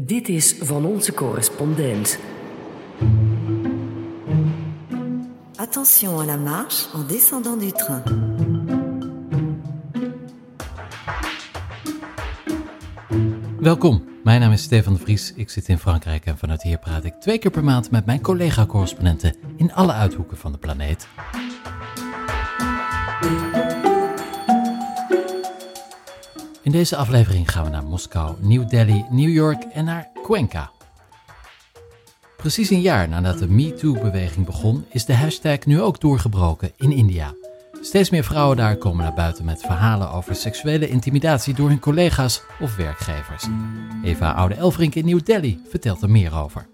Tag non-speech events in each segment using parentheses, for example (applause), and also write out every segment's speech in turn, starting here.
Dit is van onze correspondent. Attention à la marche en descendant du train. Welkom, mijn naam is Stefan de Vries. Ik zit in Frankrijk en vanuit hier praat ik twee keer per maand met mijn collega-correspondenten in alle uithoeken van de planeet. Deze aflevering gaan we naar Moskou, New Delhi, New York en naar Cuenca. Precies een jaar nadat de MeToo-beweging begon, is de hashtag nu ook doorgebroken in India. Steeds meer vrouwen daar komen naar buiten met verhalen over seksuele intimidatie door hun collega's of werkgevers. Eva Oude-Elfrink in New Delhi vertelt er meer over.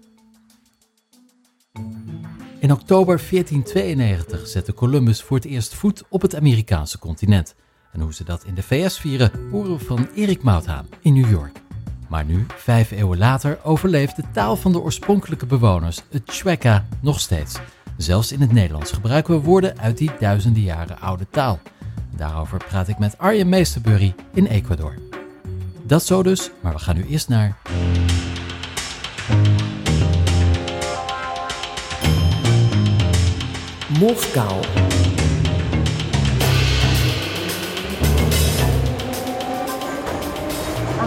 In oktober 1492 zette Columbus voor het eerst voet op het Amerikaanse continent. En hoe ze dat in de VS vieren, horen we van Erik Mouthaan in New York. Maar nu, vijf eeuwen later, overleeft de taal van de oorspronkelijke bewoners, het Chweka, nog steeds. Zelfs in het Nederlands gebruiken we woorden uit die duizenden jaren oude taal. Daarover praat ik met Arjen Meesterburry in Ecuador. Dat zo dus, maar we gaan nu eerst naar. Moskou.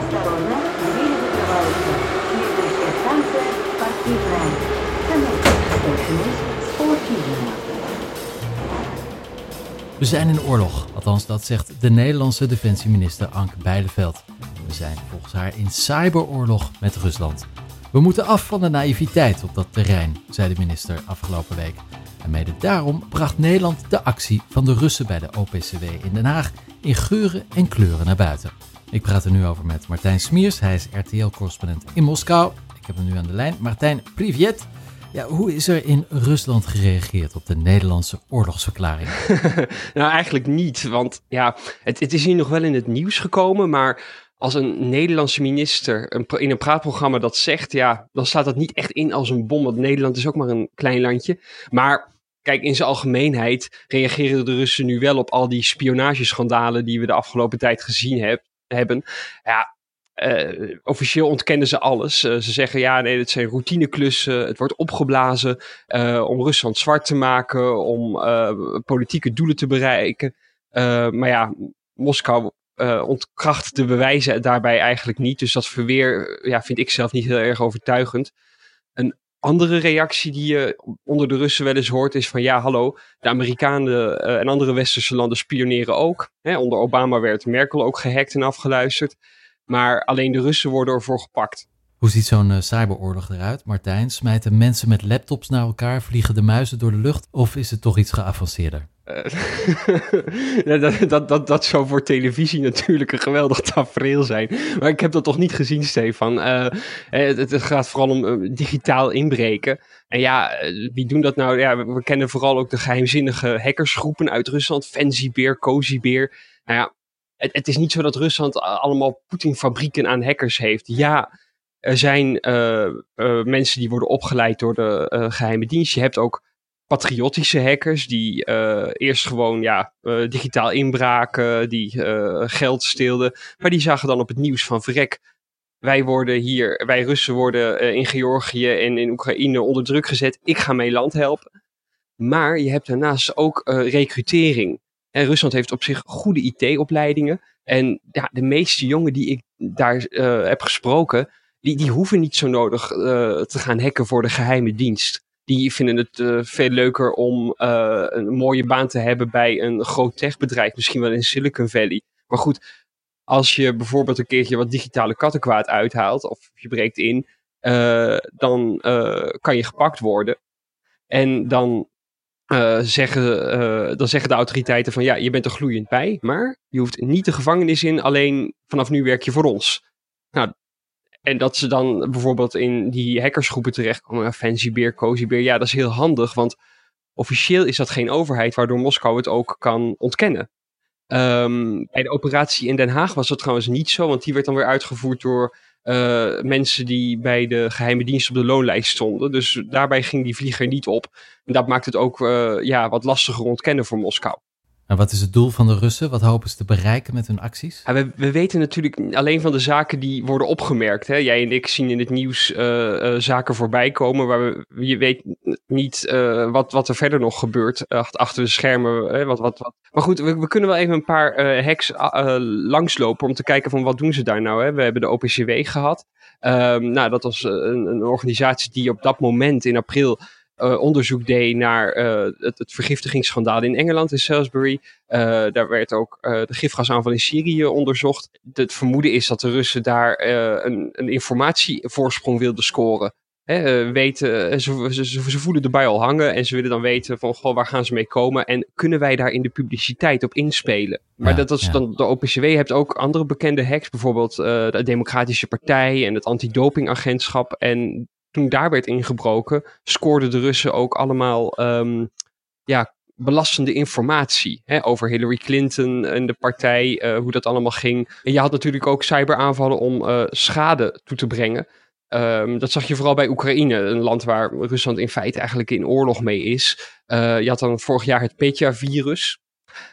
Осторожно, двери закрываются. Следующая станция – спортивная. Остановитесь спортивная. We zijn in oorlog, althans dat zegt de Nederlandse defensieminister Anke Bijleveld. We zijn volgens haar in cyberoorlog met Rusland. We moeten af van de naïviteit op dat terrein, zei de minister afgelopen week. En mede daarom bracht Nederland de actie van de Russen bij de OPCW in Den Haag in geuren en kleuren naar buiten. Ik praat er nu over met Martijn Smiers, hij is RTL-correspondent in Moskou. Ik heb hem nu aan de lijn. Martijn, privet. Ja, hoe is er in Rusland gereageerd op de Nederlandse oorlogsverklaring? (laughs) nou, eigenlijk niet. Want ja, het, het is hier nog wel in het nieuws gekomen. Maar als een Nederlandse minister in een praatprogramma dat zegt, ja, dan staat dat niet echt in als een bom. Want Nederland is ook maar een klein landje. Maar kijk, in zijn algemeenheid reageren de Russen nu wel op al die spionageschandalen die we de afgelopen tijd gezien heb, hebben. Ja, eh, officieel ontkennen ze alles. Eh, ze zeggen ja, nee, dit zijn routineklussen. Het wordt opgeblazen eh, om Rusland zwart te maken, om politieke doelen te bereiken. maar ja, Moskou ontkracht de bewijzen daarbij eigenlijk niet. Dus dat verweer ja, vind ik zelf niet heel erg overtuigend. Een andere reactie die je onder de Russen wel eens hoort is van ja, hallo, de Amerikanen en andere westerse landen spioneren ook. Hè, onder Obama werd Merkel ook gehackt en afgeluisterd. Maar alleen de Russen worden ervoor gepakt. Hoe ziet zo'n uh, cyberoorlog eruit, Martijn? Smijten mensen met laptops naar elkaar, vliegen de muizen door de lucht of is het toch iets geavanceerder? (laughs) Uh, dat, dat, dat, zou voor televisie natuurlijk een geweldig tafereel zijn. Maar ik heb dat toch niet gezien, Stefan. Uh, het, het, gaat vooral om digitaal inbreken. En ja, wie doen dat nou? Ja, we, kennen vooral ook de geheimzinnige hackersgroepen uit Rusland. Fancy Bear, Cozy Bear. Nou ja, het, het, is niet zo dat Rusland allemaal Poetin-fabrieken aan hackers heeft. Ja, er zijn mensen die worden opgeleid door de geheime dienst. Je hebt ook patriotische hackers die eerst gewoon ja, digitaal inbraken, die geld steelden. Maar die zagen dan op het nieuws van verrek. Wij worden hier, wij Russen worden in Georgië en in Oekraïne onder druk gezet. Ik ga mijn land helpen. Maar je hebt daarnaast ook recrutering. En Rusland heeft op zich goede IT-opleidingen. En ja, de meeste jongen die ik daar heb gesproken, die, die hoeven niet zo nodig te gaan hacken voor de geheime dienst. Die vinden het uh, veel leuker om een mooie baan te hebben bij een groot techbedrijf, misschien wel in Silicon Valley. Maar goed, als je bijvoorbeeld een keertje wat digitale kattenkwaad uithaalt, of je breekt in, dan kan je gepakt worden. En dan zeggen, dan zeggen de autoriteiten van ja, je bent er gloeiend bij, maar je hoeft niet de gevangenis in, alleen vanaf nu werk je voor ons. Nou, en dat ze dan bijvoorbeeld in die hackersgroepen terechtkomen, Fancy Beer, Cozy Beer, ja, dat is heel handig, want officieel is dat geen overheid, waardoor Moskou het ook kan ontkennen. Um, bij de operatie in Den Haag was dat trouwens niet zo, want die werd dan weer uitgevoerd door uh, mensen die bij de geheime dienst op de loonlijst stonden. Dus daarbij ging die vlieger niet op. En dat maakt het ook uh, ja, wat lastiger ontkennen voor Moskou. Wat is het doel van de Russen? Wat hopen ze te bereiken met hun acties? We, we weten natuurlijk alleen van de zaken die worden opgemerkt. Hè? Jij en ik zien in het nieuws uh, uh, zaken voorbij komen, waar we, je weet niet uh, wat, wat er verder nog gebeurt achter de schermen. Wat, wat, wat. Maar goed, we, we kunnen wel even een paar hacks langslopen om te kijken van wat doen ze daar nou. Hè? We hebben de OPCW gehad. Um, nou, dat was een, een organisatie die op dat moment in april uh, onderzoek deed naar uh, het, het, vergiftigingsschandaal in Engeland, in Salisbury. Uh, daar werd ook de gifgasaanval in Syrië onderzocht. Het vermoeden is dat de Russen daar een, een informatievoorsprong wilden scoren. Hè, weten, ze, ze, ze, voelen de bij al hangen en ze willen dan weten van goh, waar gaan ze mee komen en kunnen wij daar in de publiciteit op inspelen. Maar ja, dat is ja. dan de OPCW hebt ook andere bekende hacks, bijvoorbeeld de Democratische Partij en het Antidopingagentschap. En toen daar werd ingebroken, scoorden de Russen ook allemaal um, ja, belastende informatie hè, over Hillary Clinton en de partij, uh, hoe dat allemaal ging. En je had natuurlijk ook cyberaanvallen om uh, schade toe te brengen. Um, dat zag je vooral bij Oekraïne, een land waar Rusland in feite eigenlijk in oorlog mee is. Uh, je had dan vorig jaar het Petya-virus.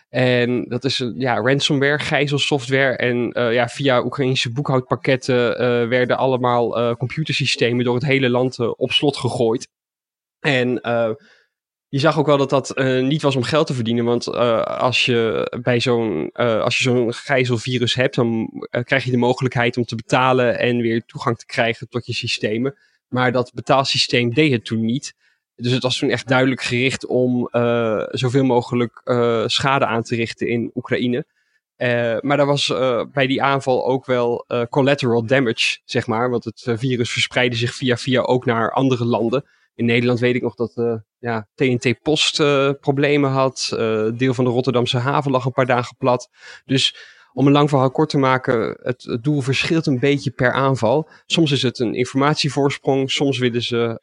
En dat is ja, ransomware, gijzelsoftware. En uh, ja, via Oekraïnse boekhoudpakketten uh, werden allemaal uh, computersystemen door het hele land op slot gegooid. En je zag ook wel dat dat niet was om geld te verdienen. Want als je bij zo'n als je zo'n gijzelvirus hebt, dan krijg je de mogelijkheid om te betalen en weer toegang te krijgen tot je systemen. Maar dat betaalsysteem deed het toen niet. Dus het was toen echt duidelijk gericht om uh, zoveel mogelijk uh, schade aan te richten in Oekraïne. Uh, maar daar was bij die aanval ook wel collateral damage, zeg maar. Want het virus verspreidde zich via via ook naar andere landen. In Nederland weet ik nog dat ja, TNT Post problemen had. deel van de Rotterdamse haven lag een paar dagen plat. Dus om een lang verhaal kort te maken, het, het, doel verschilt een beetje per aanval. Soms is het een informatievoorsprong, soms willen ze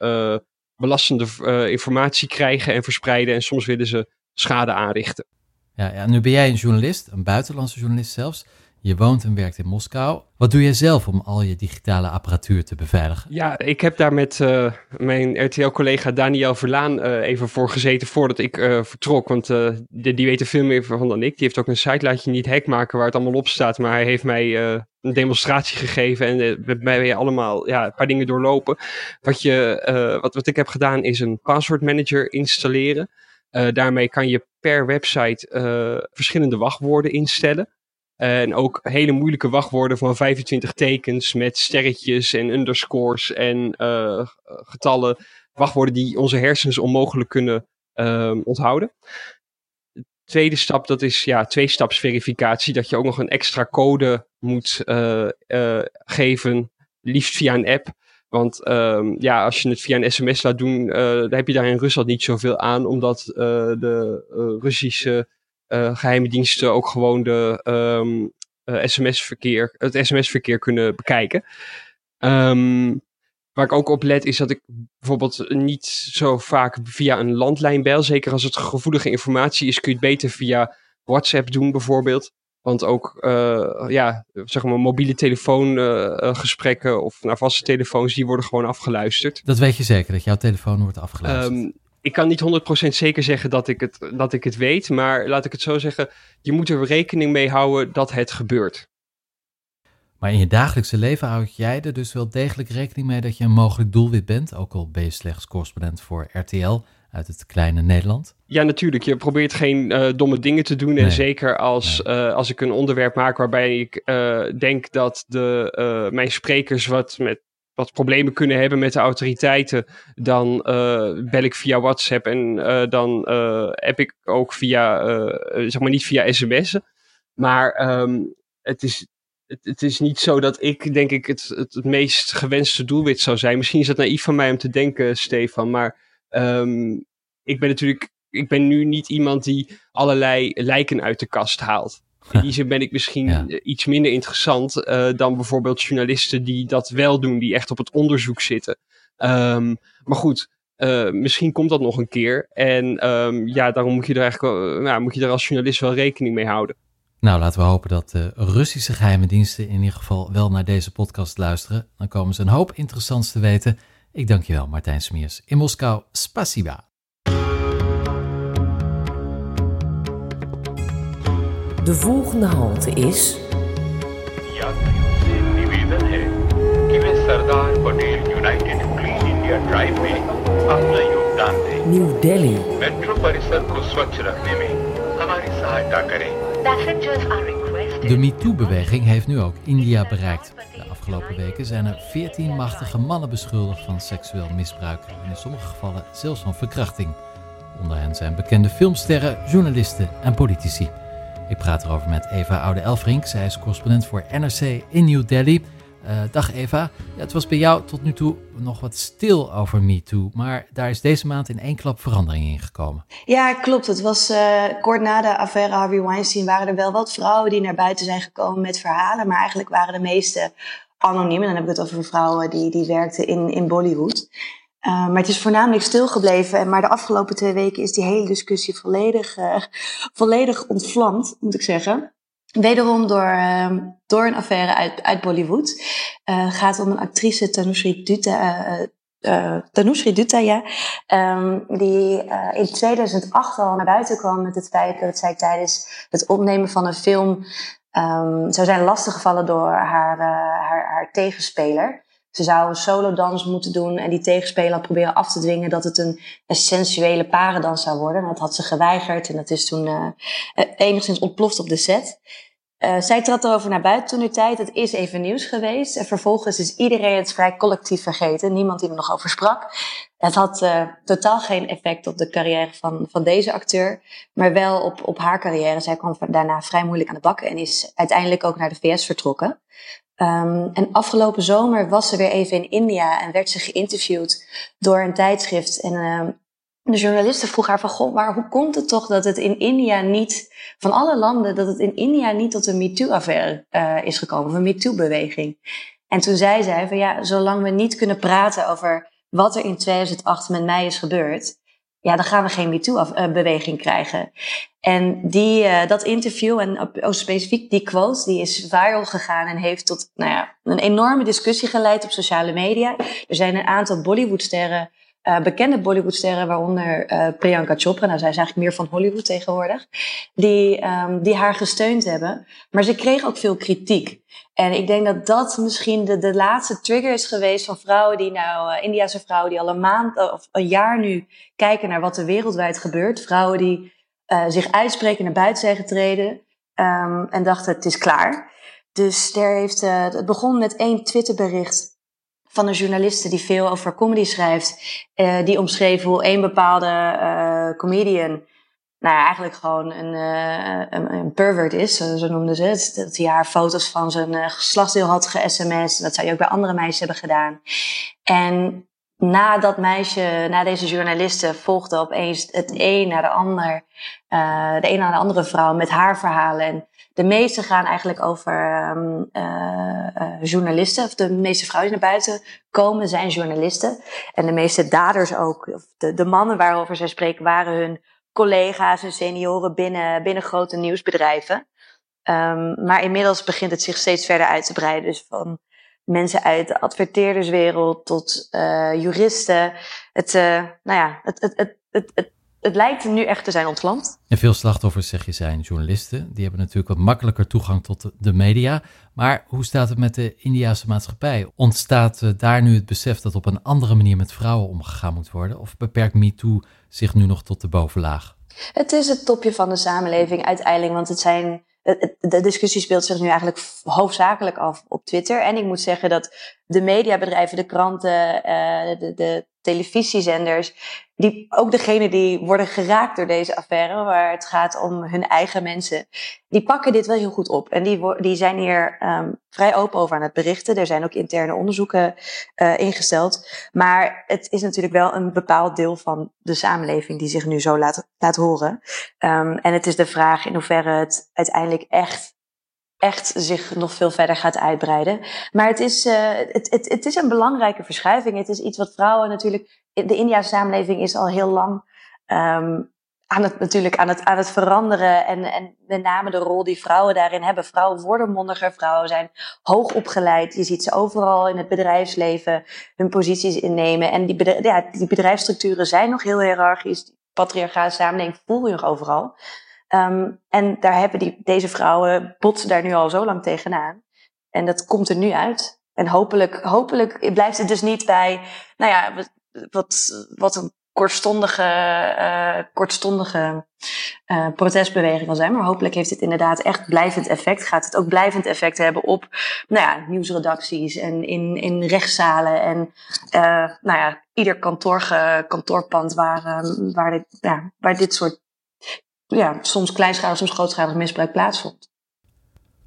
belastende uh, informatie krijgen en verspreiden. En soms willen ze schade aanrichten. Ja, ja, nu ben jij een journalist, een buitenlandse journalist zelfs. Je woont en werkt in Moskou. Wat doe jij zelf om al je digitale apparatuur te beveiligen? Ja, ik heb daar met uh, mijn RTL-collega Daniel Verlaan uh, even voor gezeten voordat ik uh, vertrok. Want die, die weten veel meer van dan ik. Die heeft ook een site, laat je niet hack maken, waar het allemaal op staat. Maar hij heeft mij een demonstratie gegeven en met mij allemaal ja, een paar dingen doorlopen. Wat, je, wat, wat ik heb gedaan is een password manager installeren. daarmee kan je per website verschillende wachtwoorden instellen. En ook hele moeilijke wachtwoorden van 25 tekens met sterretjes en underscores en uh, getallen. Wachtwoorden die onze hersens onmogelijk kunnen um, onthouden. De tweede stap, dat is ja, twee-stapsverificatie. Dat je ook nog een extra code moet uh, uh, geven, liefst via een app. Want um, ja, als je het via een sms laat doen, dan heb je daar in Rusland niet zoveel aan, omdat de Russische geheime diensten ook gewoon de um, uh, sms-verkeer, het sms-verkeer kunnen bekijken. Um, waar ik ook op let is dat ik bijvoorbeeld niet zo vaak via een landlijn bel. Zeker als het gevoelige informatie is, kun je het beter via WhatsApp doen bijvoorbeeld. Want ook uh, ja, zeg maar mobiele telefoongesprekken uh, of naar vaste telefoons, die worden gewoon afgeluisterd. Dat weet je zeker, dat jouw telefoon wordt afgeluisterd? Um, ik kan niet 100% zeker zeggen dat ik, het, dat ik het weet, maar laat ik het zo zeggen, je moet er rekening mee houden dat het gebeurt. Maar in je dagelijkse leven houd jij er dus wel degelijk rekening mee dat je een mogelijk doelwit bent, ook al ben je slechts correspondent voor RTL uit het kleine Nederland? Ja, natuurlijk. Je probeert geen uh, domme dingen te doen. Nee. En zeker als, nee. uh, als ik een onderwerp maak waarbij ik uh, denk dat de, mijn sprekers wat met wat problemen kunnen hebben met de autoriteiten, dan uh, bel ik via WhatsApp en uh, dan uh, heb ik ook via, zeg maar niet via sms'en. Maar um, het, is, het, is niet zo dat ik, denk ik, het, het, meest gewenste doelwit zou zijn. Misschien is dat naïef van mij om te denken, Stefan, maar um, ik ben natuurlijk, ik ben nu niet iemand die allerlei lijken uit de kast haalt. In die zin ben ik misschien ja. iets minder interessant uh, dan bijvoorbeeld journalisten die dat wel doen, die echt op het onderzoek zitten. Um, maar goed, uh, misschien komt dat nog een keer. En um, ja, daarom moet je er eigenlijk wel, nou, moet je er als journalist wel rekening mee houden. Nou, laten we hopen dat de Russische geheime diensten in ieder geval wel naar deze podcast luisteren. Dan komen ze een hoop interessants te weten. Ik dank je wel, Martijn Smeers. In Moskou, spasiba. में अपना योगदान दें New Delhi. Metro परिसर को स्वच्छ रखने में हमारी सहायता करें Passengers are requested. De MeToo-beweging heeft nu ook India bereikt. De afgelopen weken zijn er 14 machtige mannen beschuldigd van seksueel misbruik en in sommige gevallen zelfs van verkrachting. Onder hen zijn bekende filmsterren, journalisten en politici. Ik praat erover met Eva Oude-Elfrink. Zij is correspondent voor NRC in New Delhi. Eh, dag Eva. Ja, het was bij jou tot nu toe nog wat stil over MeToo, maar daar is deze maand in één klap verandering in gekomen. Ja, klopt. Het was eh, kort na de affaire Harvey Weinstein waren er wel wat vrouwen die naar buiten zijn gekomen met verhalen, maar eigenlijk waren de meeste anoniem. En dan heb ik het over vrouwen die, die werkten in, in Bollywood. Uh, maar het is voornamelijk stilgebleven. En maar de afgelopen twee weken is die hele discussie volledig, uh, volledig ontvlamd, moet ik zeggen. Wederom door, uh, door een affaire uit, uit Bollywood. Het gaat om een actrice, Tanushree Dutta, uh, Dutta, um, die in 2008 al naar buiten kwam met het feit dat zij tijdens het opnemen van een film um, zou zijn lastiggevallen door haar, haar, haar tegenspeler. Ze zou een solodans moeten doen en die tegenspeler had proberen af te dwingen dat het een, sensuele parendans zou worden. En dat had ze geweigerd en dat is toen uh, enigszins ontploft op de set. Uh, zij trad erover naar buiten toen de tijd. Het is even nieuws geweest. En vervolgens is iedereen het vrij collectief vergeten. Niemand die er nog over sprak. Het had totaal geen effect op de carrière van, van deze acteur. Maar wel op, op haar carrière. Zij kwam daarna vrij moeilijk aan de bak. En is uiteindelijk ook naar de VS vertrokken. Um, en afgelopen zomer was ze weer even in India. En werd ze geïnterviewd door een tijdschrift. En uh, de journalisten vroeg haar van, goh, maar hoe komt het toch dat het in India niet, van alle landen, dat het in India niet tot een MeToo-affaire uh, is gekomen, of een MeToo-beweging? En toen zei zij van, ja, zolang we niet kunnen praten over wat er in 2008 met mij is gebeurd, ja, dan gaan we geen MeToo-beweging krijgen. En die, uh, dat interview en oh, specifiek die quote, die is viral gegaan en heeft tot nou ja, een enorme discussie geleid op sociale media. Er zijn een aantal Bollywoodsterren uh, bekende Bollywoodsterren, waaronder uh, Priyanka Chopra, nou zij is eigenlijk meer van Hollywood tegenwoordig, die, um, die haar gesteund hebben. Maar ze kreeg ook veel kritiek. En ik denk dat dat misschien de, de laatste trigger is geweest van vrouwen die nou, uh, Indiase vrouwen die al een maand of een jaar nu kijken naar wat er wereldwijd gebeurt. Vrouwen die zich uitspreken naar buiten zijn getreden um, en dachten het is klaar. Dus daar heeft, het begon met één Twitterbericht van een journaliste die veel over comedy schrijft. Die omschreef hoe een bepaalde comedian, nou ja, eigenlijk gewoon een, uh, een, een, pervert is, zo noemden ze het. Dat hij haar foto's van zijn geslachtsdeel had ge-sms. Dat zou je ook bij andere meisjes hebben gedaan. En na dat meisje, na deze journaliste, volgde opeens het een naar de ander. de een naar de andere vrouw met haar verhalen. En de meeste gaan eigenlijk over uh, journalisten. Of de meeste vrouwen die naar buiten komen zijn journalisten. En de meeste daders ook. Of de, de mannen waarover zij spreken waren hun collega's en senioren binnen, binnen grote nieuwsbedrijven. Um, maar inmiddels begint het zich steeds verder uit te breiden. Dus van mensen uit de adverteerderswereld tot uh, juristen. Het, nou ja, het, het, het, het, het het lijkt nu echt te zijn ontvlamd. En veel slachtoffers, zeg je, zijn journalisten. Die hebben natuurlijk wat makkelijker toegang tot de media. Maar hoe staat het met de Indiase maatschappij? Ontstaat daar nu het besef dat op een andere manier met vrouwen omgegaan moet worden? Of beperkt MeToo zich nu nog tot de bovenlaag? Het is het topje van de samenleving uiteindelijk, want het zijn de discussie speelt zich nu eigenlijk hoofdzakelijk af op Twitter. En ik moet zeggen dat de mediabedrijven, de kranten, de, de televisiezenders, die, ook degene die worden geraakt door deze affaire, waar het gaat om hun eigen mensen, die pakken dit wel heel goed op. En die, die zijn hier um, vrij open over aan het berichten. Er zijn ook interne onderzoeken uh, ingesteld. Maar het is natuurlijk wel een bepaald deel van de samenleving die zich nu zo laat, laat horen. Um, en het is de vraag in hoeverre het uiteindelijk echt echt zich nog veel verder gaat uitbreiden. Maar het is, uh, het, het, het is een belangrijke verschuiving. Het is iets wat vrouwen natuurlijk. De Indiase samenleving is al heel lang um, aan het, natuurlijk aan het, aan het veranderen. En, en met name de rol die vrouwen daarin hebben. Vrouwen worden mondiger, vrouwen zijn hoog opgeleid. Je ziet ze overal in het bedrijfsleven hun posities innemen. En die, ja, die bedrijfsstructuren zijn nog heel hiërarchisch. Patriarchale samenleving voel je nog overal. Ehm, en daar hebben die, deze vrouwen botsen daar nu al zo lang tegenaan. En dat komt er nu uit. En hopelijk, hopelijk blijft het dus niet bij, nou ja, wat, wat een kortstondige, uh, kortstondige uh, protestbeweging kan zijn. Maar hopelijk heeft het inderdaad echt blijvend effect. Gaat het ook blijvend effect hebben op nou ja, nieuwsredacties en in, in rechtszalen. En uh, nou ja, ieder kantoor, kantoorpand waar, waar, dit, ja, waar dit soort ja, soms kleinschalig, soms grootschalig misbruik plaatsvond.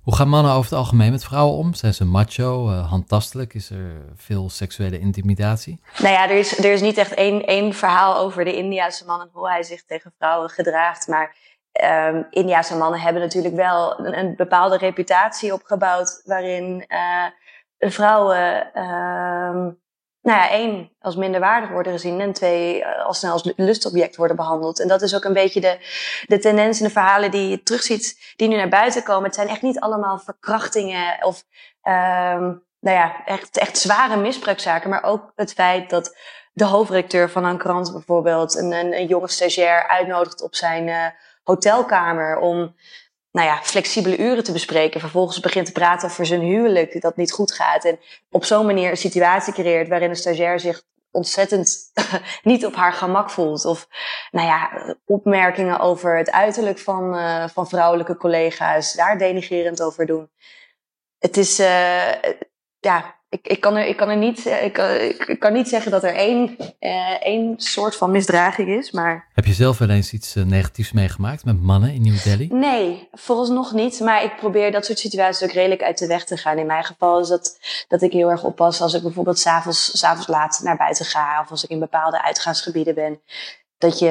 Hoe gaan mannen over het algemeen met vrouwen om? Zijn ze macho, uh, handtastelijk? Is er veel seksuele intimidatie? Nou ja, er is, er is niet echt één, één verhaal over de Indiase man en hoe hij zich tegen vrouwen gedraagt. Maar um, Indiase mannen hebben natuurlijk wel een, een bepaalde reputatie opgebouwd waarin uh, vrouwen uh, nou ja, één, als minderwaardig worden gezien en twee, eh, als snel als lustobject worden behandeld. En dat is ook een beetje de, de tendens in de verhalen die je terugziet, die nu naar buiten komen. Het zijn echt niet allemaal verkrachtingen of, um, nou ja, echt, echt zware misbruikzaken, maar ook het feit dat de hoofdredacteur van een krant bijvoorbeeld een, een, jonge stagiair uitnodigt op zijn uh, hotelkamer om nou ja, flexibele uren te bespreken. Vervolgens begint te praten over zijn huwelijk, dat niet goed gaat. En op zo'n manier een situatie creëert waarin een stagiair zich ontzettend (laughs) niet op haar gemak voelt. Of nou ja, opmerkingen over het uiterlijk van, uh, van vrouwelijke collega's, daar denigrerend over doen. Het is, uh, ja, ik, ik, kan er, ik, kan er niet, eh, ik, ik, kan niet zeggen dat er één, uh, één soort van misdraging is, maar... Heb je zelf wel eens iets negatiefs meegemaakt met mannen in New Delhi? Nee, nog niet. Maar ik probeer dat soort situaties ook redelijk uit de weg te gaan. In mijn geval is dat, dat ik heel erg oppas als ik bijvoorbeeld s'avonds, s'avonds laat naar buiten ga... of als ik in bepaalde uitgaansgebieden ben. Dat je,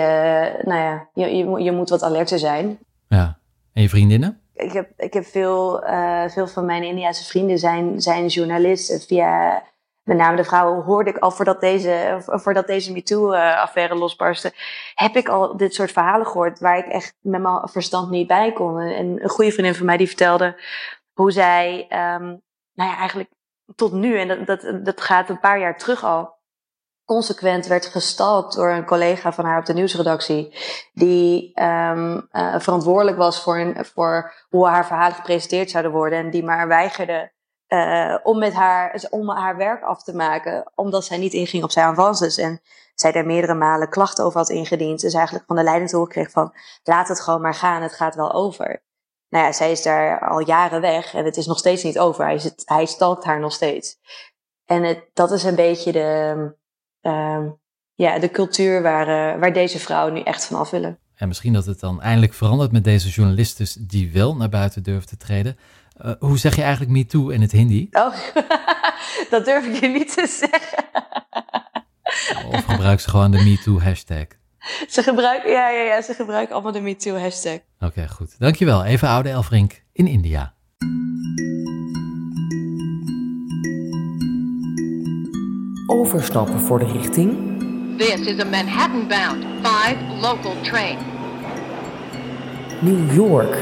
nou ja, je, je, je moet wat alerter zijn. Ja. En je vriendinnen? Ik heb, ik heb veel, uh, veel van mijn Indiase vrienden zijn, zijn journalisten. Via met name de vrouwen hoorde ik al voordat deze, voordat deze MeToo-affaire losbarstte, heb ik al dit soort verhalen gehoord waar ik echt met mijn verstand niet bij kon. En een goede vriendin van mij die vertelde hoe zij, um, nou ja, eigenlijk tot nu, en dat, dat, dat gaat een paar jaar terug al, consequent werd gestalkt door een collega van haar op de nieuwsredactie. Die um, uh, verantwoordelijk was voor, een, voor hoe haar verhalen gepresenteerd zouden worden. En die maar weigerde uh, om, met haar, om haar werk af te maken. Omdat zij niet inging op zijn avances. En zij daar meerdere malen klachten over had ingediend. Dus eigenlijk van de leiding kreeg van laat het gewoon maar gaan, het gaat wel over. Nou ja, zij is daar al jaren weg en het is nog steeds niet over. Hij, zit, hij stalkt haar nog steeds. En het, dat is een beetje de, uh, ja, de cultuur waar, uh, waar deze vrouwen nu echt van af willen. En misschien dat het dan eindelijk verandert met deze journalisten die wel naar buiten durven te treden. Uh, hoe zeg je eigenlijk me too in het Hindi? Oh, (laughs) dat durf ik je niet te zeggen. of gebruik ze gewoon de MeToo hashtag? Ze gebruiken, ja, ja, ja, ze gebruiken allemaal de MeToo hashtag. Oké, okay, goed. Dankjewel. Even oude Elfrink in India. Overstappen voor de richting. This is a Manhattan-bound 5 local train. New York.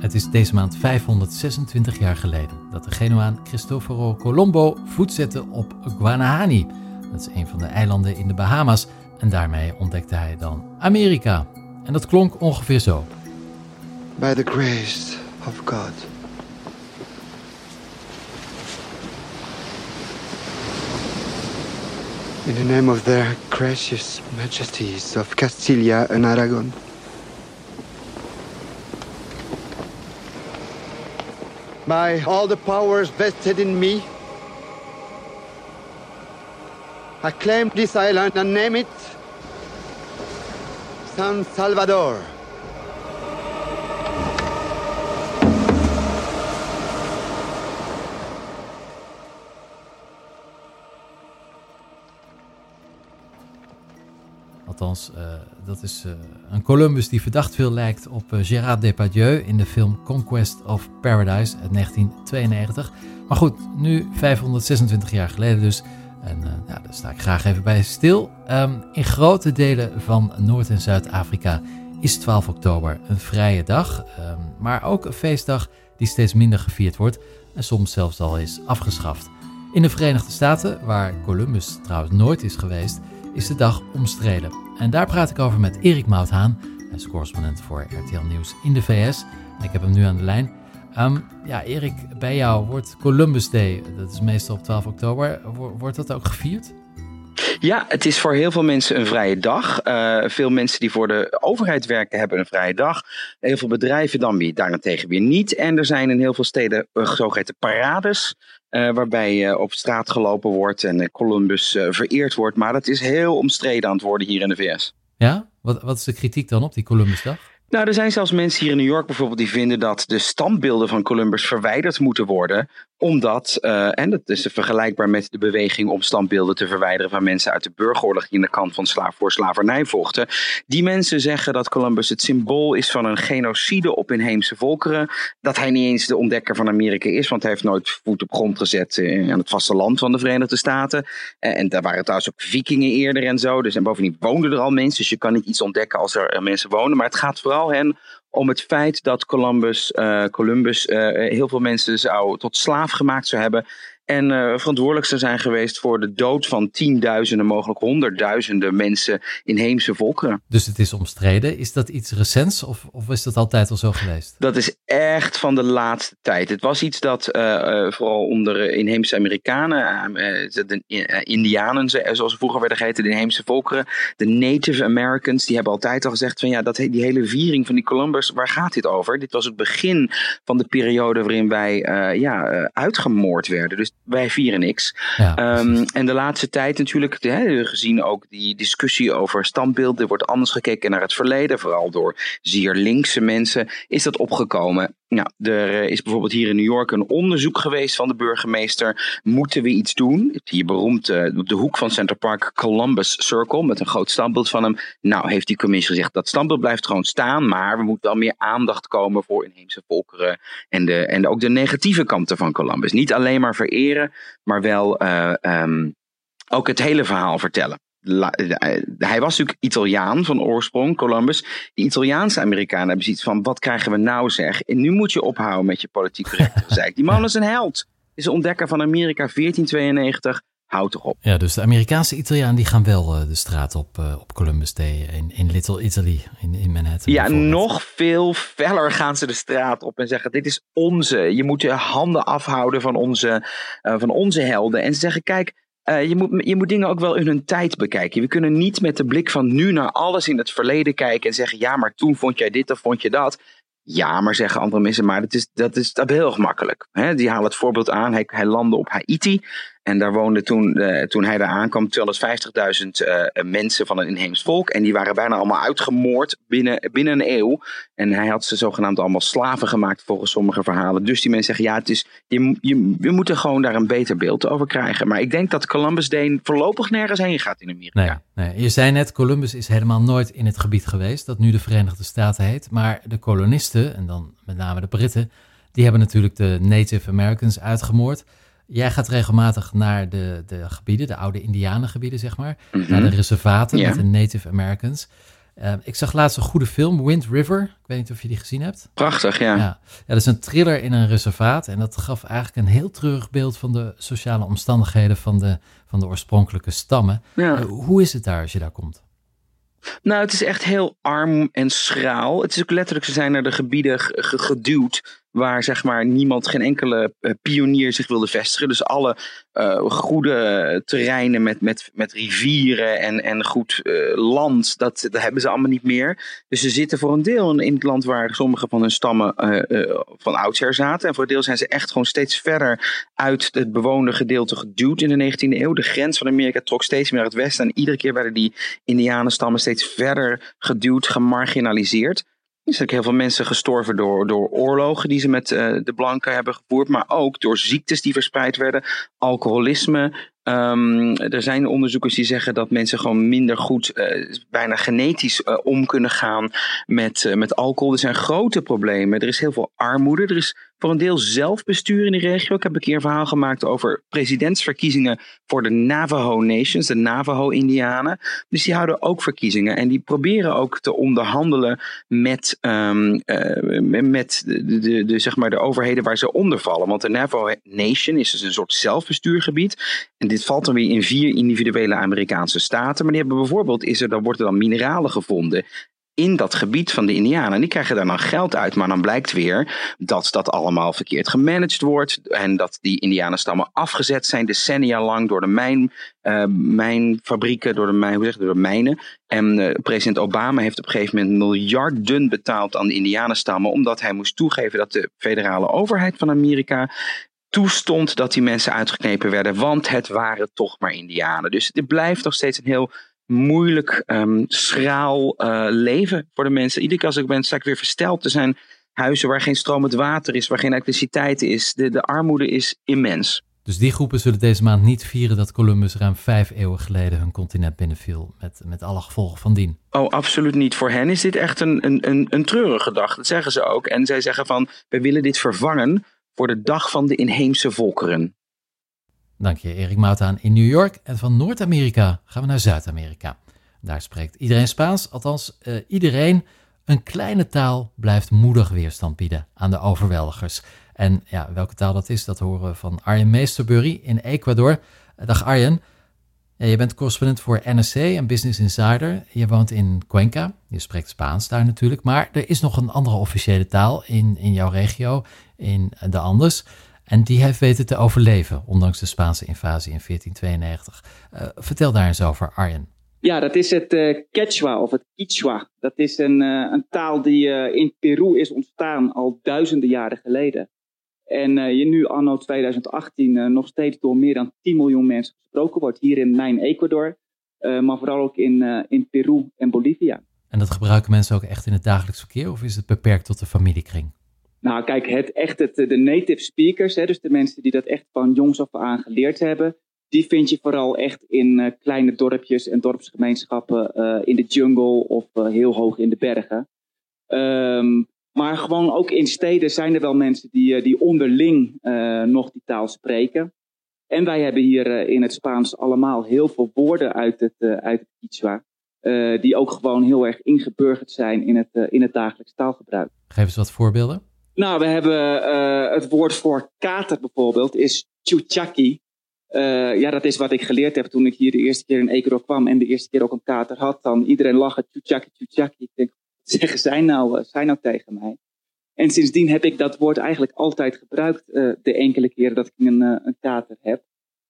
Het is deze maand 526 jaar geleden dat de Genoaan Cristoforo Colombo voet zette op Guanahani. Dat is een van de eilanden in de Bahama's. En daarmee ontdekte hij dan Amerika. En dat klonk ongeveer zo. By the grace of God. In the name of their gracious majesties of Castilla and Aragon. By all the powers vested in me, I claim this island and name it San Salvador. Althans, uh, dat is uh, een Columbus die verdacht veel lijkt op uh, Gérard Depardieu in de film Conquest of Paradise uit 1992. Maar goed, nu 526 jaar geleden dus. En ja, daar sta ik graag even bij stil. Um, in grote delen van Noord- en Zuid-Afrika is 12 oktober een vrije dag. Um, maar ook een feestdag die steeds minder gevierd wordt en soms zelfs al is afgeschaft. In de Verenigde Staten, waar Columbus trouwens nooit is geweest, is de dag omstreden. En daar praat ik over met Erik Mouthaan. Hij is correspondent voor RTL Nieuws in de VS. En ik heb hem nu aan de lijn. Um, ja, Erik, bij jou wordt Columbus Day, dat is meestal op 12 oktober, wordt dat ook gevierd? Ja, het is voor heel veel mensen een vrije dag. Uh, veel mensen die voor de overheid werken hebben een vrije dag. Heel veel bedrijven dan weer daarentegen weer niet. En er zijn in heel veel steden uh, zogeheten parades. Uh, waarbij op straat gelopen wordt en Columbus vereerd wordt. Maar dat is heel omstreden aan het worden hier in de VS. Ja? Wat, wat is de kritiek dan op die Columbusdag? Nou, er zijn zelfs mensen hier in New York bijvoorbeeld die vinden dat de standbeelden van Columbus verwijderd moeten worden omdat, uh, en dat is vergelijkbaar met de beweging om standbeelden te verwijderen van mensen uit de burgeroorlog die in de kant van slaaf voor slavernij vochten. Die mensen zeggen dat Columbus het symbool is van een genocide op inheemse volkeren. Dat hij niet eens de ontdekker van Amerika is, want hij heeft nooit voet op grond gezet uh, aan het vasteland van de Verenigde Staten. Uh, en daar waren trouwens ook vikingen eerder en zo. Dus en bovendien woonden er al mensen, dus je kan niet iets ontdekken als er mensen wonen. Maar het gaat vooral hen om het feit dat Columbus, uh, Columbus uh, heel veel mensen zou tot slaaf gemaakt zou hebben. En uh, verantwoordelijk zou zijn geweest voor de dood van tienduizenden, mogelijk honderdduizenden mensen inheemse volkeren. Dus het is omstreden. Is dat iets recents of, of is dat altijd al zo geweest? Dat is echt van de laatste tijd. Het was iets dat uh, uh, vooral onder inheemse Amerikanen, de Indianen, zoals ze vroeger werden geheten, de inheemse volkeren, de Native Americans, die hebben altijd al gezegd van ja, dat, die hele viering van die Columbus, waar gaat dit over? Dit was het begin van de periode waarin wij ja, uitgemoord werden. Dus wij vieren niks. Ja, um, en de laatste tijd natuurlijk, hè, gezien ook die discussie over standbeelden, wordt anders gekeken naar het verleden, vooral door zeer linkse mensen, is dat opgekomen. Nou, er is bijvoorbeeld hier in New York een onderzoek geweest van de burgemeester. Moeten we iets doen? Hier beroemd op de hoek van Center Park Columbus Circle met een groot standbeeld van hem. Nou, heeft die commissie gezegd dat standbeeld blijft gewoon staan, maar we moeten wel meer aandacht komen voor inheemse volkeren en, de, en ook de negatieve kanten van Columbus. Niet alleen maar vereren, maar wel uh, um, ook het hele verhaal vertellen. La, hij was natuurlijk Italiaan van oorsprong, Columbus. Die Italiaanse Amerikanen hebben zoiets van: wat krijgen we nou zeg? En nu moet je ophouden met je politiek correcte gezeik. (laughs) Die man is een held. Is een ontdekker van Amerika 1492. Houd toch op. Ja, dus de Amerikaanse Italianen die gaan wel uh, de straat op uh, op Columbus Day in, in Little Italy, in, in Manhattan. Ja, nog veel feller gaan ze de straat op en zeggen: Dit is onze. Je moet je handen afhouden van onze, uh, van onze helden. En ze zeggen: Kijk, uh, je, moet, je moet dingen ook wel in hun tijd bekijken. We kunnen niet met de blik van nu naar alles in het verleden kijken en zeggen: ja, maar toen vond jij dit of vond je dat. Ja, maar zeggen andere mensen, maar dat is, dat is, dat heel erg makkelijk. He, die halen het voorbeeld aan. Hij, hij landde op Haiti. En daar woonden toen, uh, toen hij daar aankwam 250.000 uh, mensen van een inheems volk. En die waren bijna allemaal uitgemoord binnen, binnen een eeuw. En hij had ze zogenaamd allemaal slaven gemaakt volgens sommige verhalen. Dus die mensen zeggen, ja, het is, je, je, we moeten gewoon daar een beter beeld over krijgen. Maar ik denk dat Columbus Day voorlopig nergens heen gaat in Amerika. Nee, nee. Je zei net, Columbus is helemaal nooit in het gebied geweest dat nu de Verenigde Staten heet. Maar de kolonisten, en dan met name de Britten, die hebben natuurlijk de Native Americans uitgemoord. Jij gaat regelmatig naar de, de gebieden, de oude Indianengebieden, zeg maar. Mm -hmm. Naar de reservaten yeah. met de Native Americans. Uh, ik zag laatst een goede film, Wind River. Ik weet niet of je die gezien hebt. Prachtig, ja. ja. Ja, dat is een thriller in een reservaat. En dat gaf eigenlijk een heel treurig beeld van de sociale omstandigheden van de, van de oorspronkelijke stammen. Ja. Uh, hoe is het daar als je daar komt? Nou, het is echt heel arm en schraal. Het is ook letterlijk, ze zijn naar de gebieden geduwd waar zeg maar niemand, geen enkele uh, pionier zich wilde vestigen. Dus alle uh, goede terreinen met, met, met rivieren en, en goed uh, land, dat, dat hebben ze allemaal niet meer. Dus ze zitten voor een deel in het land waar sommige van hun stammen van oudsher zaten. En voor een deel zijn ze echt gewoon steeds verder uit het bewoonde gedeelte geduwd in de 19e eeuw. De grens van Amerika trok steeds meer naar het westen. En iedere keer werden die Indianenstammen steeds verder geduwd, gemarginaliseerd. Er zijn heel veel mensen gestorven door, door oorlogen die ze met uh, de blanken hebben gevoerd, maar ook door ziektes die verspreid werden, alcoholisme. Um, er zijn onderzoekers die zeggen dat mensen gewoon minder goed, uh, bijna genetisch uh, om kunnen gaan met, met alcohol. Er zijn grote problemen. Er is heel veel armoede. Er is voor een deel zelfbestuur in de regio. Ik heb een keer een verhaal gemaakt over presidentsverkiezingen voor de Navajo Nations, de Navajo-Indianen. Dus die houden ook verkiezingen en die proberen ook te onderhandelen met, um, uh, met de, de, zeg maar de overheden waar ze onder vallen. Want de Navajo Nation is dus een soort zelf, zelfbestuurgebied. En dit valt dan weer in vier individuele Amerikaanse staten. Maar die hebben bijvoorbeeld, is er, dan worden dan mineralen gevonden in dat gebied van de Indianen. En die krijgen daar dan geld uit. Maar dan blijkt weer dat dat allemaal verkeerd gemanaged wordt. En dat die Indianenstammen afgezet zijn decennia lang door de mijn, uh, mijnfabrieken, door de, mijn, hoe zeg door de mijnen. En uh, president Obama heeft op een gegeven moment miljarden betaald aan de Indianenstammen. Omdat hij moest toegeven dat de federale overheid van Amerika toestond dat die mensen uitgeknepen werden, want het waren toch maar Indianen. Dus het blijft nog steeds een heel moeilijk, um, schraal uh, leven voor de mensen. Iedere keer als ik ben, sta ik weer versteld. Er zijn huizen waar geen stromend water is, waar geen elektriciteit is. De, de armoede is immens. Dus die groepen zullen deze maand niet vieren dat Columbus ruim vijf eeuwen geleden hun continent binnenviel, met, met alle gevolgen van dien. Oh, absoluut niet. Voor hen is dit echt een, een, een, een treurige dag. Dat zeggen ze ook. En zij zeggen van, we willen dit vervangen voor de dag van de inheemse volkeren. Dank je, Erik Moutaan in New York. En van Noord-Amerika gaan we naar Zuid-Amerika. Daar spreekt iedereen Spaans, althans uh, iedereen. Een kleine taal blijft moedig weerstand bieden aan de overweldigers. En ja, welke taal dat is, dat horen we van Arjen Meesterbury in Ecuador. Dag Arjen, je bent correspondent voor NSC en Business Insider. Je woont in Cuenca, je spreekt Spaans daar natuurlijk. Maar er is nog een andere officiële taal in, in jouw regio, in de Andes. En die heeft weten te overleven, ondanks de Spaanse invasie in 1492. Uh, vertel daar eens over, Arjen. Ja, dat is het uh, Quechua of het Quichua. Dat is een, uh, een taal die in Peru is ontstaan al duizenden jaren geleden. En je nu anno 2018 nog steeds door meer dan 10 miljoen mensen gesproken wordt. Hier in mijn Ecuador, maar vooral ook in, in Peru en Bolivia. En dat gebruiken mensen ook echt in het dagelijks verkeer of is het beperkt tot de familiekring? Nou, kijk, het, echt het, de native speakers, hè, dus de mensen die dat echt van jongs af aan geleerd hebben, die vind je vooral echt in uh, kleine dorpjes en dorpsgemeenschappen uh, in de jungle of uh, heel hoog in de bergen. Um, maar gewoon ook in steden zijn er wel mensen die, die onderling nog die taal spreken. En wij hebben hier in het Spaans allemaal heel veel woorden uit het, uit het Quichua. die ook gewoon heel erg ingeburgerd zijn in het, in het dagelijks taalgebruik. Geef eens wat voorbeelden. Nou, we hebben uh, het woord voor kater bijvoorbeeld, is chuchaki. Uh, ja, dat is wat ik geleerd heb toen ik hier de eerste keer in Ecuador kwam en de eerste keer ook een kater had. Dan iedereen lachen, chuchaki, chuchaki. Ik denk, wat zeggen zij nou, uh, zij nou tegen mij? En sindsdien heb ik dat woord eigenlijk altijd gebruikt, de enkele keren dat ik een, een kater heb.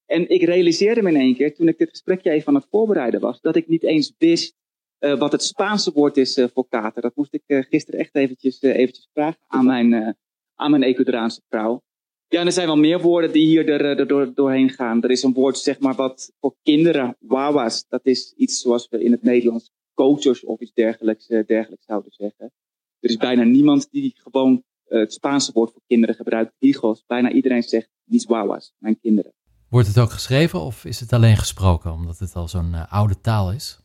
En ik realiseerde me in één keer, toen ik dit gesprekje even aan het voorbereiden was, dat ik niet eens wist uh, wat het Spaanse woord is uh, voor kater. Dat moest ik uh, gisteren echt eventjes, eventjes vragen aan mijn, aan mijn Ecuadoraanse vrouw. Ja, en er zijn wel meer woorden die hier er, er door, doorheen gaan. Er is een woord, zeg maar, wat voor kinderen, wawas, dat is iets zoals we in het Nederlands coaches of iets dergelijks, dergelijks zouden zeggen. Er is bijna niemand die gewoon het Spaanse woord voor kinderen gebruikt, hijos. Bijna iedereen zegt mis wawas, mijn kinderen. Wordt het ook geschreven of is het alleen gesproken, omdat het al zo'n oude taal is?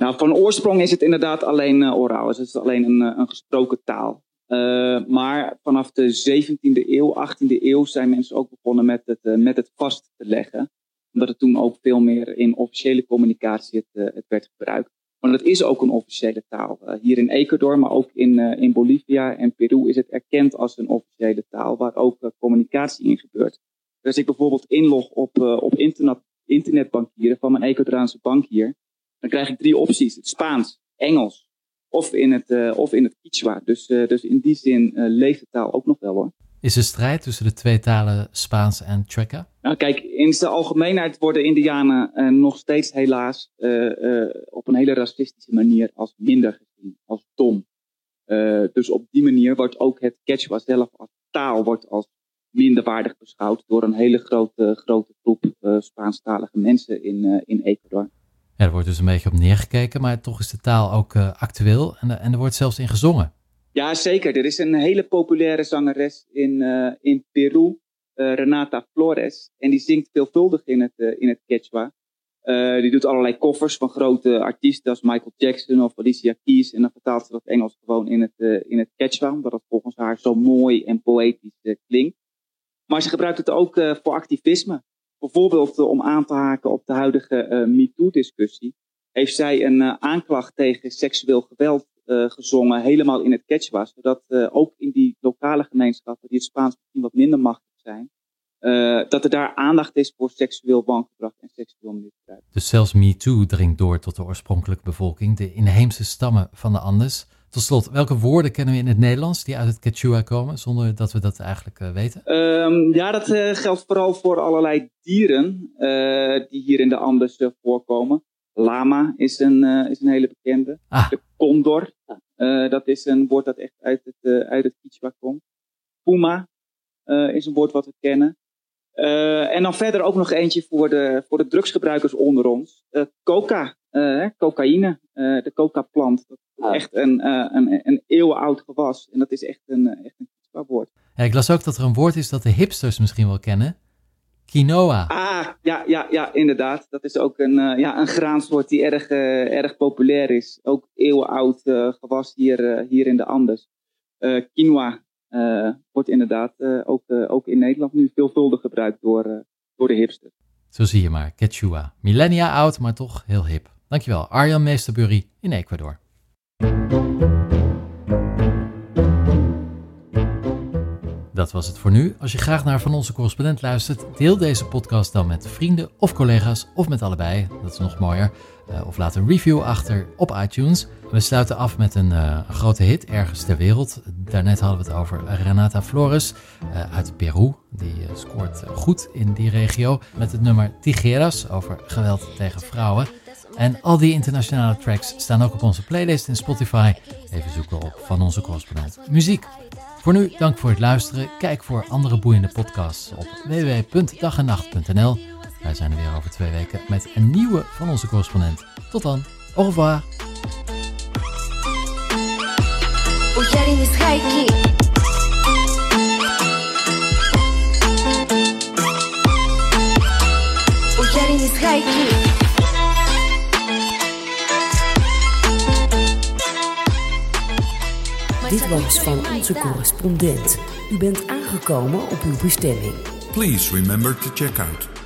Nou, van oorsprong is het inderdaad alleen uh, oraal. Dus het is alleen een, een gesproken taal. Uh, maar vanaf de 17e eeuw, 18e eeuw zijn mensen ook begonnen met het, met het vast te leggen. Omdat het toen ook veel meer in officiële communicatie het, het werd gebruikt. Maar dat is ook een officiële taal. hier in Ecuador, maar ook in, in Bolivia en Peru is het erkend als een officiële taal. Waar ook communicatie in gebeurt. Dus als ik bijvoorbeeld inlog op, op internet, internetbankieren van mijn Ecuadoraanse bank hier dan krijg ik drie opties. Het Spaans, Engels of in het, uh, of in het Quichua. Dus, uh, dus in die zin uh, leeft de taal ook nog wel hoor. Is er strijd tussen de twee talen Spaans en Trekka? Nou kijk, in de algemeenheid worden Indianen nog steeds helaas op een hele racistische manier als minder gezien, als dom. dus op die manier wordt ook het Quechua zelf als taal wordt als minderwaardig beschouwd door een hele grote, grote groep Spaanstalige mensen in, in Ecuador. Er wordt dus een beetje op neergekeken, maar toch is de taal ook uh, actueel en, en er wordt zelfs in gezongen. Ja, zeker. Er is een hele populaire zangeres in, uh, in Peru, Renata Flores. En die zingt veelvuldig in het, in het Quechua. die doet allerlei koffers van grote artiesten als Michael Jackson of Alicia Keys. En dan vertaalt ze dat Engels gewoon in het, in het Quechua, omdat het volgens haar zo mooi en poëtisch klinkt. Maar ze gebruikt het ook voor activisme. Bijvoorbeeld eh, om aan te haken op de huidige uh, MeToo-discussie, heeft zij een uh, aanklacht tegen seksueel geweld gezongen, helemaal in het Quechua, zodat ook in die lokale gemeenschappen, die het Spaans misschien wat minder machtig zijn, eh, dat er daar aandacht is voor seksueel wangedrag en seksueel misbruik. Dus zelfs MeToo dringt door tot de oorspronkelijke bevolking, de inheemse stammen van de Andes. Tot slot, welke woorden kennen we in het Nederlands die uit het Quechua komen, zonder dat we dat eigenlijk uh, weten? Um, ja, dat uh, geldt vooral voor allerlei dieren uh, die hier in de Andes voorkomen. Lama is een, is een hele bekende. Ah. De condor, dat is een woord dat echt uit het, uit het Quechua komt. Puma is een woord wat we kennen. En dan verder ook nog eentje voor de, voor de drugsgebruikers onder ons. Coca, cocaïne, de coca-plant. Dat echt een, een, een eeuwenoud gewas. En dat is echt een, echt een woord. Ja, ik las ook dat er een woord is dat de hipsters misschien wel kennen. Quinoa. Ah, ja, ja, ja, inderdaad. Dat is ook een, ja, een graansoort die erg, erg populair is. Ook eeuwenoud gewas hier, hier in de Andes. quinoa, uh, wordt inderdaad uh, ook, uh, ook in Nederland nu veelvuldig gebruikt door, door de hipsters. Zo zie je maar, Quechua. Millennia oud, maar toch heel hip. Dankjewel, Arjan Meesterbury in Ecuador. Dat was het voor nu. Als je graag naar Van Onze Correspondent luistert, deel deze podcast dan met vrienden of collega's of met allebei. Dat is nog mooier. Uh, of laat een review achter op iTunes. We sluiten af met een, uh, een grote hit ergens ter wereld. Daarnet hadden we het over Renata Flores uh, uit Peru. Die scoort goed in die regio met het nummer Tijeras over geweld tegen vrouwen. En al die internationale tracks staan ook op onze playlist in Spotify. Even zoeken op Van Onze Correspondent Muziek. Voor nu, dank voor het luisteren. Kijk voor andere boeiende podcasts op www.dagennacht.nl. Wij zijn er weer over twee weken met een nieuwe van onze correspondent. Tot dan. Au revoir. Dit was van onze correspondent. U bent aangekomen op uw bestemming. Please remember to check out